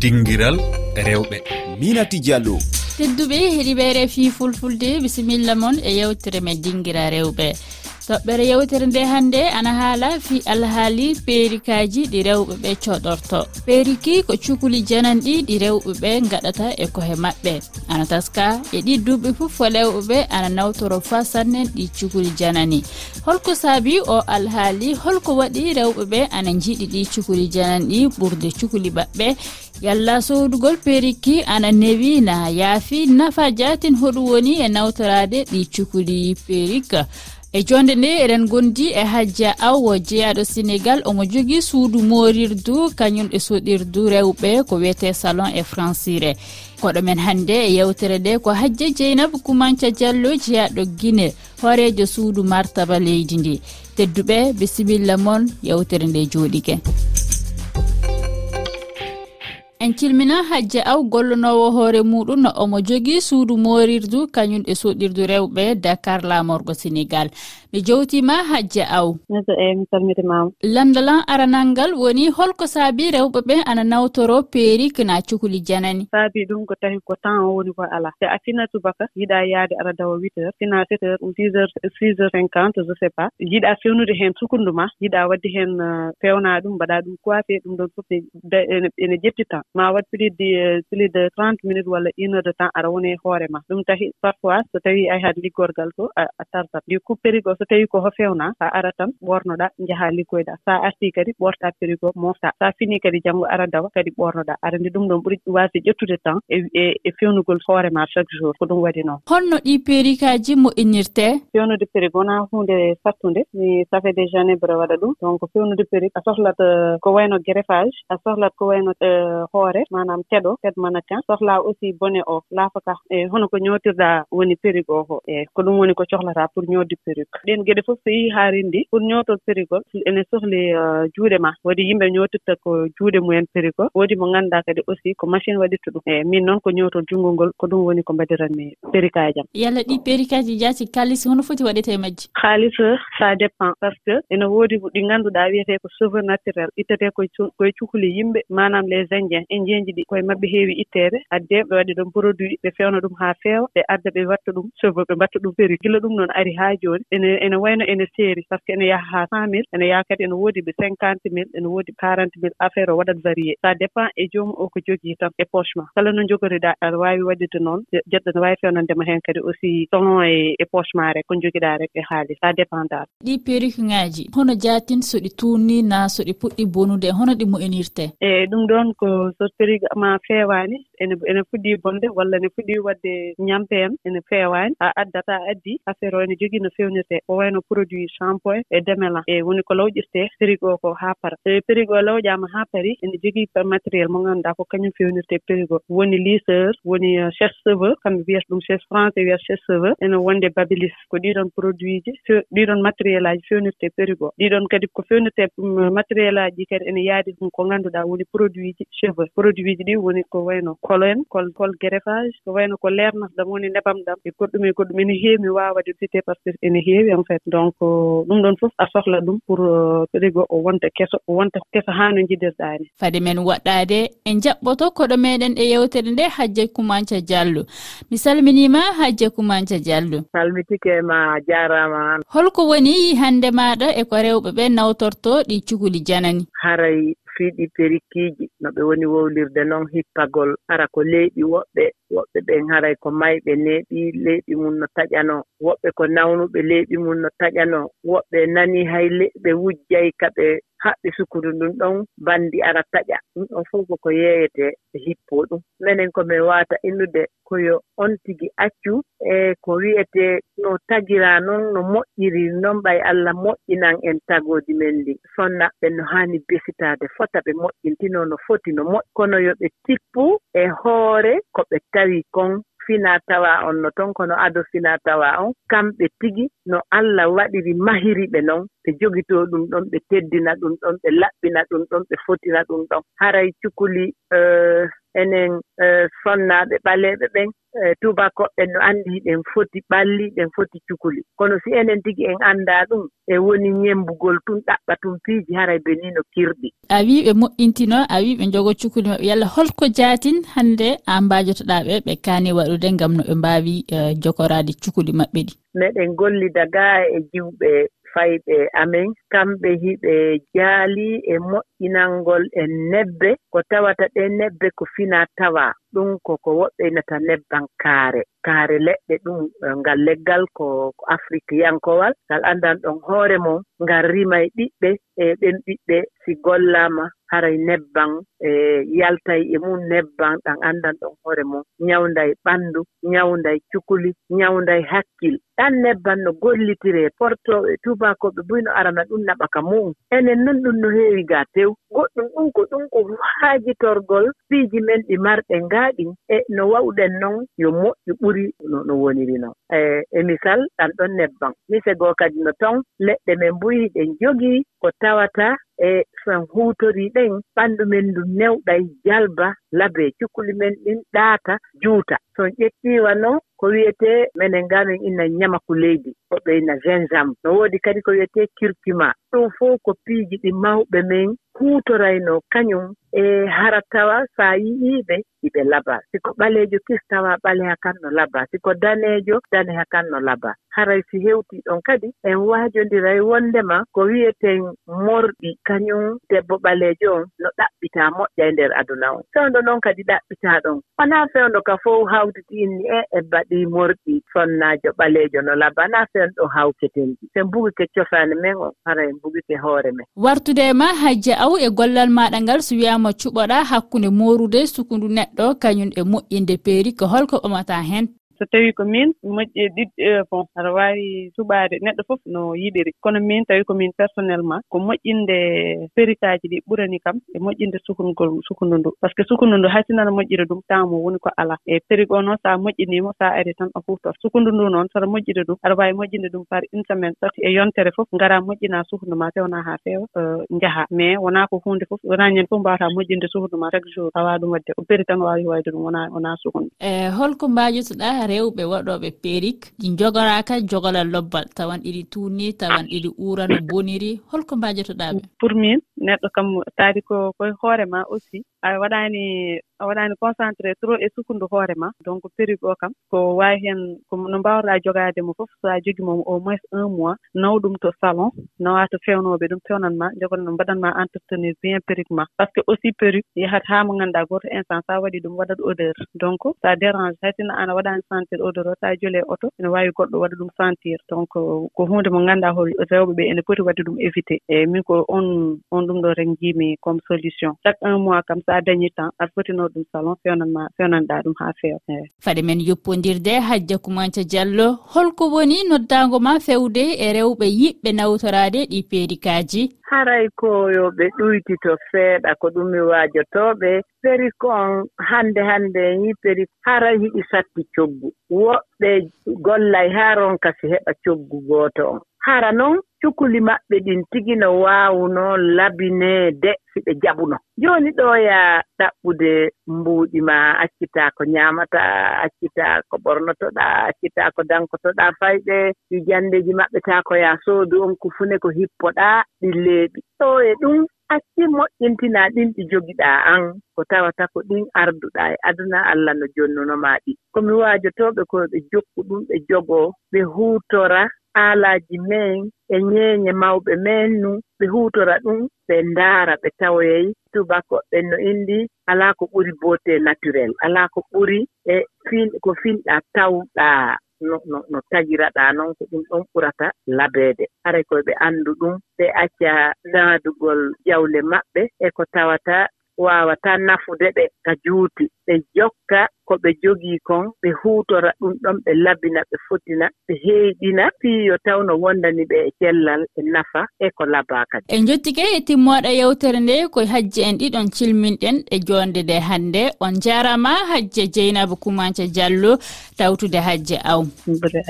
dinguiral rewɓe. Minati diallo. Tedduɓe heeɗiɓe refi fulfulde bisimilla moon e yewtere men dinguira rewɓe. Toɓɓere yewtere nde hannde ana haala fi alhaali peerikaji ɗi rewɓe ɓe coɗorto. Peeriki ko cukuli jananɗi ɗi rewɓe ɓe gaɗata e kohe maɓɓe. Ana taska e ɗi duuɓi fof fo rewɓe ɓe ana nawtoro fa sannen ɗi cukuli janani. Holko saabi o alhaali holko waɗi rewɓe ɓe ana jiiɗi ɗi cukuli jananɗi ɓurde cukuli maɓɓe yalla sowdugol perikki ana newi na yaafi. Nafa jatin hoɗum woni e nawtorade ɗi cukuli perik e jonde nde eɗen gondi e hajja awo jeyaɗo sénégal omo jogui suudu morirdu kañum e soɗirdu rewɓe ko wiyete salon e francire. Koɗo men hannde e yewtere nde ko hajja dieynaba kumanca diallo jeyaɗo guine hoorejo suudu martaba leydi ndi. Tedduɓe bisimilla moon yewtere nde jooɗigue en cilmina hajje aw gollonowo hoore muɗum no omo jogii suudu morirdu kañum e soɗirdu rewɓe dakar lamorgo sénégal mi jowtima hajja aw. Neɗɗo eyi eh, mi salmitimama lamdalan aranal ngal woni holko saabi rewɓe ɓe ana nawtoro peeri na cukuli janani. Saabi ɗum ko tawi ko temps o woni ko ala te a fina subaka yiɗa yaade aɗa dawa huit heures. Fina sept heures ou six heures six heures cinquante je sais pas. Yiɗa fewnude heen sukundu ma yiɗa wadde heen euh, fewna ɗum mbaɗa ɗum coiffé ɗum ɗon fof ene ƴetti temps. Ma wat plus de euh, plus de trente minutes walla une heure de temps aɗa woni e hoore ma. Ɗum tahi parfois so tawi ay haade liggorgal to a tartat. Ndi coup périgo so tawi ko ho fewna so a ara tan ɓornoɗa njahaa liggoyɗa. Sa arti kadi ɓorta périgo mofta. Sa fini kadi janngo ara dawa kadi ɓornoɗa. Arandi ɗum ɗon ɓuri wasde ƴettude temps e e fewnugol hoore ma chaque jour. Ko ɗum waɗi noon. Holno ɗi périkaaji moƴƴinirte? Fewnude péri wonaa hunde sattude mi ça fait des années mbiɗa waɗa ɗum. Donc fewnude péri a sohlat euh, ko wayno greffage a sohlat ko wayno euh, hoore manam teɗo teɗ mannequin. Sohla aussi bone o laafaka e hono ko ñootirɗa woni périg o ho. Eeyi ko ɗum woni ko cohlata pour ñoodde périg ɗen geɗe fof so yehii haa renndi pour ñootol périgol ene sohli euh, juuɗe ma. Woodi yimɓe ñootirta ko juuɗe mumen périgol woodi mo ngannduɗaa kadi aussi ko machine waɗirta ɗum. Eeyi min noon ko ñootol junngol ngol ko ɗum woni ko mbadiranmi périkaji am. Yalla ɗi périkaji jaati kalis hono foti waɗete e majji? Haalis euh, ça dépend par ce que ene woodi ɗi ngannduɗaa wiyetee ko cheveux naturel. Ittetee koye cuhli yimɓe manam les indiens. Indienji ɗi koye maɓɓe heewi itteede adde ɓe waɗi ɗum produit ɓe feewna ɗum haa feewa. Ɓe adda ɓe watta ɗum cheveux ɓe mbatta ɗum péri gila ɗum noon ari haa jooni. Ene ene wayno ene seeri par ce que ene yaha haa cent mille ene yaha kadi ene woodi ɓe cinquante mille ene woodi quarante mille affaire o waɗat varié. Ça dépend e joomum o ko jogii tan e poche ma. Kala no jogoriɗaa aɗa waawi waɗirde noon jeɗɗo ne waawi fewnandema heen kadi aussi selon e, e poche ma rek ko jogiɗaa rek e haalis. Ça dépendant ɗi perruque ŋaaji hono jaatin so ɗi tuunni tuunnina so ɗi puɗɗi bonude hono ɗi mu'inirte eyi ɗum ɗon ko so perruque ma feewaani ene ene fuɗɗii bonde walla ne fuɗɗii waɗde ñampe en ene feewaani. A addata a addii affaire o ene jogii no fewnirtee ko wayno produit champoin e demelan e woni ko lawƴirtee périgo ko haa para so e périgo lawƴaama haa pari ene jogii matériel mo ngannduɗaa ko kañum fewnirtee périgo woni liseur woni euh, chef cheveux kamɓe wiyata ɗum chef français wiyata chef cheveux ene wonde babilis ko ɗiɗon produit ji ɗiɗon matériel aji fewnirtee périgo ɗiɗon kadi ko fewnirtee mm, matériel aji ɗi kadi ene yaadi ɗum ko ngannduɗaa woni produit ji cheveux. Produit ji ɗi woni ko wayno kolo en kol kol greffage ko wayno ko leernata ɗam woni nebam ɗam. E goɗɗum e goɗɗum ene heewi mi waawade cité par ce que ene heewi en fait. Donc euh, ɗum ɗon fof a sohla ɗum pour euh, feri o wonta keso o wonta keso haa no jiɗirɗaani fade men waɗɗaade en jaɓɓoto koɗo meɗen e yewtere nde hajje kumanca diallo. Mi salminima hajje kumanca diallo. Salmitike ma jaarama an. Holko woni hannde maɗa e ko rewɓe ɓe nawtorto ɗi cukuli janani. Haray fiiɗi perikiiji no ɓe woni wowlirde noon hippagol. Ara ko leyɗi woɓɓe woɓɓe ɓen haray ko mayɓe neeɓi leyɗi mum no taƴanoo woɓɓe ko nawnuɓe leyɗi mum no taƴanoo woɓɓe nani hay leɓɓe wujjay ka ɓe haɓɓi sukudu ndun ɗon banndi ara taƴa ɗum ɗon fof koko yeeyetee e hippo ɗum. Minen komin waata innude koyo on tigi accu e ko wi'etee no tagiraa noon no moƴƴiri noon ɓay allah moƴƴinan en tagooji men ndi. Sonnaɓɓe no haani besitaade fota ɓe moƴƴintino no foti no moƴ kono yo ɓe tippu e hoore ko ɓe tawi kon fina tawa on no ton kono ado fina tawa on kamɓe tigi no allah waɗiri mahiri ɓe noon ɓe jogitoo ɗum ɗon ɓe teddina ɗum ɗon ɓe laɓɓina ɗum ɗon ɓe fotina ɗum ɗon. Haray cukuli eh, enen eh, sonnaaɓe ɓaleeɓe ɓen eh, tubakoɓɓe no anndi ɗen foti ɓalli ɗen foti cukali kono si enen tigi en anndaa ɗum e woni ñembugol tun ɗaɓɓa tun piiji hara benino kirɗi. A wii ɓe moƴƴintino a wii ɓe njogo cukali maɓɓe. Yalla holko jaatin hannde a mbaajotoɗaa ɓe ɓe kaani waɗude ngam no ɓe mbaawi eh, jokorade cukali maɓɓe ɗi. Meɗen gollida gaa e jiwɓe fayɓe amen. Kamɓe hiɓe jaali e moƴƴinalngol e nebbe ko tawata ɗe nebbe ko fina tawa. Ɗum koko woɓɓinata nebban kaare. Kaare leɗɗe ɗum e, ngal leggal ko afrique yankowal. Ngal anndan ɗon hoore mum ngal rima e ɓiɓɓe e ɓen ɓiɓɓe si gollama haray nebban e yaltay e mum nebban ɗan anndan ɗon hore mum. Ñawnda ɓanndu ñawnda cukuli ñawnda hakkil. Ɗan nebban no gollitire portooɓe tubakoɓe boy no arana ɗum naɓa ka mum. Enen noon ɗum no heewi gaa tew. Goɗɗum ɗum ko ɗum ko haajitorgol piiji men ɗi marɗe ngaaɗin e no wawɗen noon yo moƴƴu ɓuri no woniri noon e, e misal ɗan ɗon nebban mise goo kadi no ton leɗɗe men mbuyi ɗen jogii ko tawata e so huutorii ɗen ɓanndu men ndu newɗa jalba labe cukkuli men ɗin ɗaata juuta. Son ƴettiiwa noon ko wiyetee minen ngaa min inna ñamaku leydi ko ɓeyna gingembre no woodi kadi ko wiyetee curcuma ɗum fof ko piiji ɗi mawɓe men kuutorayno kañum e harattawa so a yi'iiɓe iɓe laba. Siko ɓaleejo kis tawa ɓaleha kan no laba. Siko daneejo daneha kan no laba. Haray si heewtii ɗon kadi en waajondira e wondema ko wiyeten morɗi. Kañum debbo ɓaleejo on no ɗaɓɓitaa moƴƴa e ndeer aduna on. Fewndo noon kadi ɗaɓɓitaa ɗon. Wonaa fewndo ka fof hawtiti inni e e mbaɗii morɗi sonnaajo ɓaleejo no laba. Naa fewndo ɗon hawketenji so mbugike cofaani men on hara en mbugike hoore men. Wartude e ma hajja law e gollal maɗa ngal so wiyama cuɓoɗa hakkunde morude sukundu neɗɗo kañum e moƴƴinde peeri ko holko ɓamata hen. so tawii ko min moƴƴe ɗiɗɗi eh, bon aɗa waawi suɓaade neɗɗo fof no yiɗiri. Kono min tawii ko min personnellement ko moƴƴinde perikaaji ɗi ɓurani kam e moƴƴinde sukungol sukundu ndu. Par ce que sukundu ndu hay haysinana moƴƴira ɗum temps mo woni ko alaa. E périg o noon so a moƴƴiniima so a ari tan a huutor sukundu ndu noon soɗa moƴƴira ɗum aɗa waawi moƴƴinde ɗum par une semaine. Tati e yontere fof ngaraa moƴƴinaa sukundu ma fewnaa haa feewa eh, njahaa. Mais wonaa ko huunde fof wonaa ñande fof mbawataa moƴƴinde sukundu ma chaque jour. A waawa ɗum waɗde o péri tan waawi wayde ɗum wonaa wonaa sukundu e eh, holko mbaajotoɗaa rewɓe waɗoɓe perik ɗi jogoraka jogolal lobbal tawan ɗiɗi tuuni tawan ɗiɗi uurano boniri holko mbajotoɗaɓe pour min? neɗɗo kam taadi ko koye hoore ma aussi. A waɗaani a waɗaani concentré trop e sukundu hoore ma. Donc période o kam ko waawi heen ko no mbaawɗaa jogaade mo fof so a jogi mo au moins un mois naw ɗum to salon nawaa to fewnooɓe ɗum fewnan ma jogono no mbaɗan ma entretenir bien période ma. Par ce que aussi période yahat haa mo ngannduɗaa gooto instant so a waɗi ɗum waɗat odeur. Donc so a dérange. Haysinno aan a waɗaani sentir odeur o so a jolee oto ene waawi goɗɗo waɗa ɗum sentir. Donc ko huunde mo ngannduɗaa hol rewɓe ɓee ene poti waɗde ɗum évité eeyi min ko on on ɗum ɗo tan njimi comme solution. Chaque un mois kam so a dañi temps aɗa fotino ɗum salon fewnanma fewnanɗa ɗum haa feewa eeyi. Faɗe men yoppodirde hajja kumanca diallo holko woni noddago ma fewde e rewɓe yiɓɓe nawtorade ɗi peerikaji haray koyoɓe ɗuytito feeɗa ko ɗum mi waajotoɓe perik on hannde hannde yi perik haray hiɗi satti coggu. Woɓɓe gollay haa ronka si heɓa coggu gooto on. Hara noon cukuli maɓɓe ɗin tigi no waawunoo labineede si ɓe jaɓuno. Jooni ɗo ya ɗaɓɓude mbuuɗi ma accitaa ko ñaamataa accitaa ko ɓornotoɗaa accitaa ko dankotoɗaa fayɓe ɗi janndeeji maɓɓe taa ko yaa soodu on ko fune ko hippoɗaa ɗi leeɓi. Ɗo e ɗum acci moƴƴintinaa ɗin ɗi jogiɗaa an ko tawata ko ɗin arduɗaa e aduna allah no jonnunomaa ɗi. Ko mi waajotooɓe ko ɓe jokku ɗum ɓe jogoo ɓe huutora haalaaji men e ñeeñe mawɓe men nu ɓe huutora ɗum ɓe ndaara ɓe tawoyey tubakoɓɓen no inndi alaa ko ɓuri beauté naturel alaa ko ɓuri e fin ko finɗaa tawɗaa no no no tagiraɗaa noon ko ɗum ɗon ɓurata labeede. Haray koye ɓe anndu ɗum ɓe acca naadugol jawle maɓɓe e ko tawata waawata nafude ɓe ka juuti. Ɓe jokka ko ɓe jogii kon ɓe huutora ɗum ɗon ɓe labina ɓe fotina ɓe heeɗina fiyo tawno wondani ɓe e cellal e nafa e ko labaa kadi en jottike e, e timmooɗa yewtere nde koye hajji en ɗiɗon cilminɗen e joonde nde hannde. On jaarama hajje dieynaba kumanca diallo tawtude hajje aw.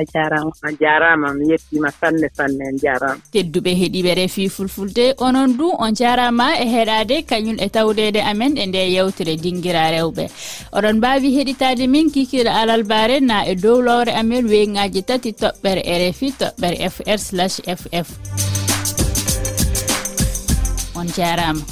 A jarama a jarama mi yettima sanne sanne en jarama tedduɓe heeɗiɓe refi fulfulde. Onon du on jarama e heɗade kañum e tawdede amen e nde yewtere dinguira rewɓe. Oɗon mbawi heɗi heɗitade min kikira alal bare na e dow lowre amen weyngaji tati toɓɓere e rfi toɓɓere fr slash ff on jarama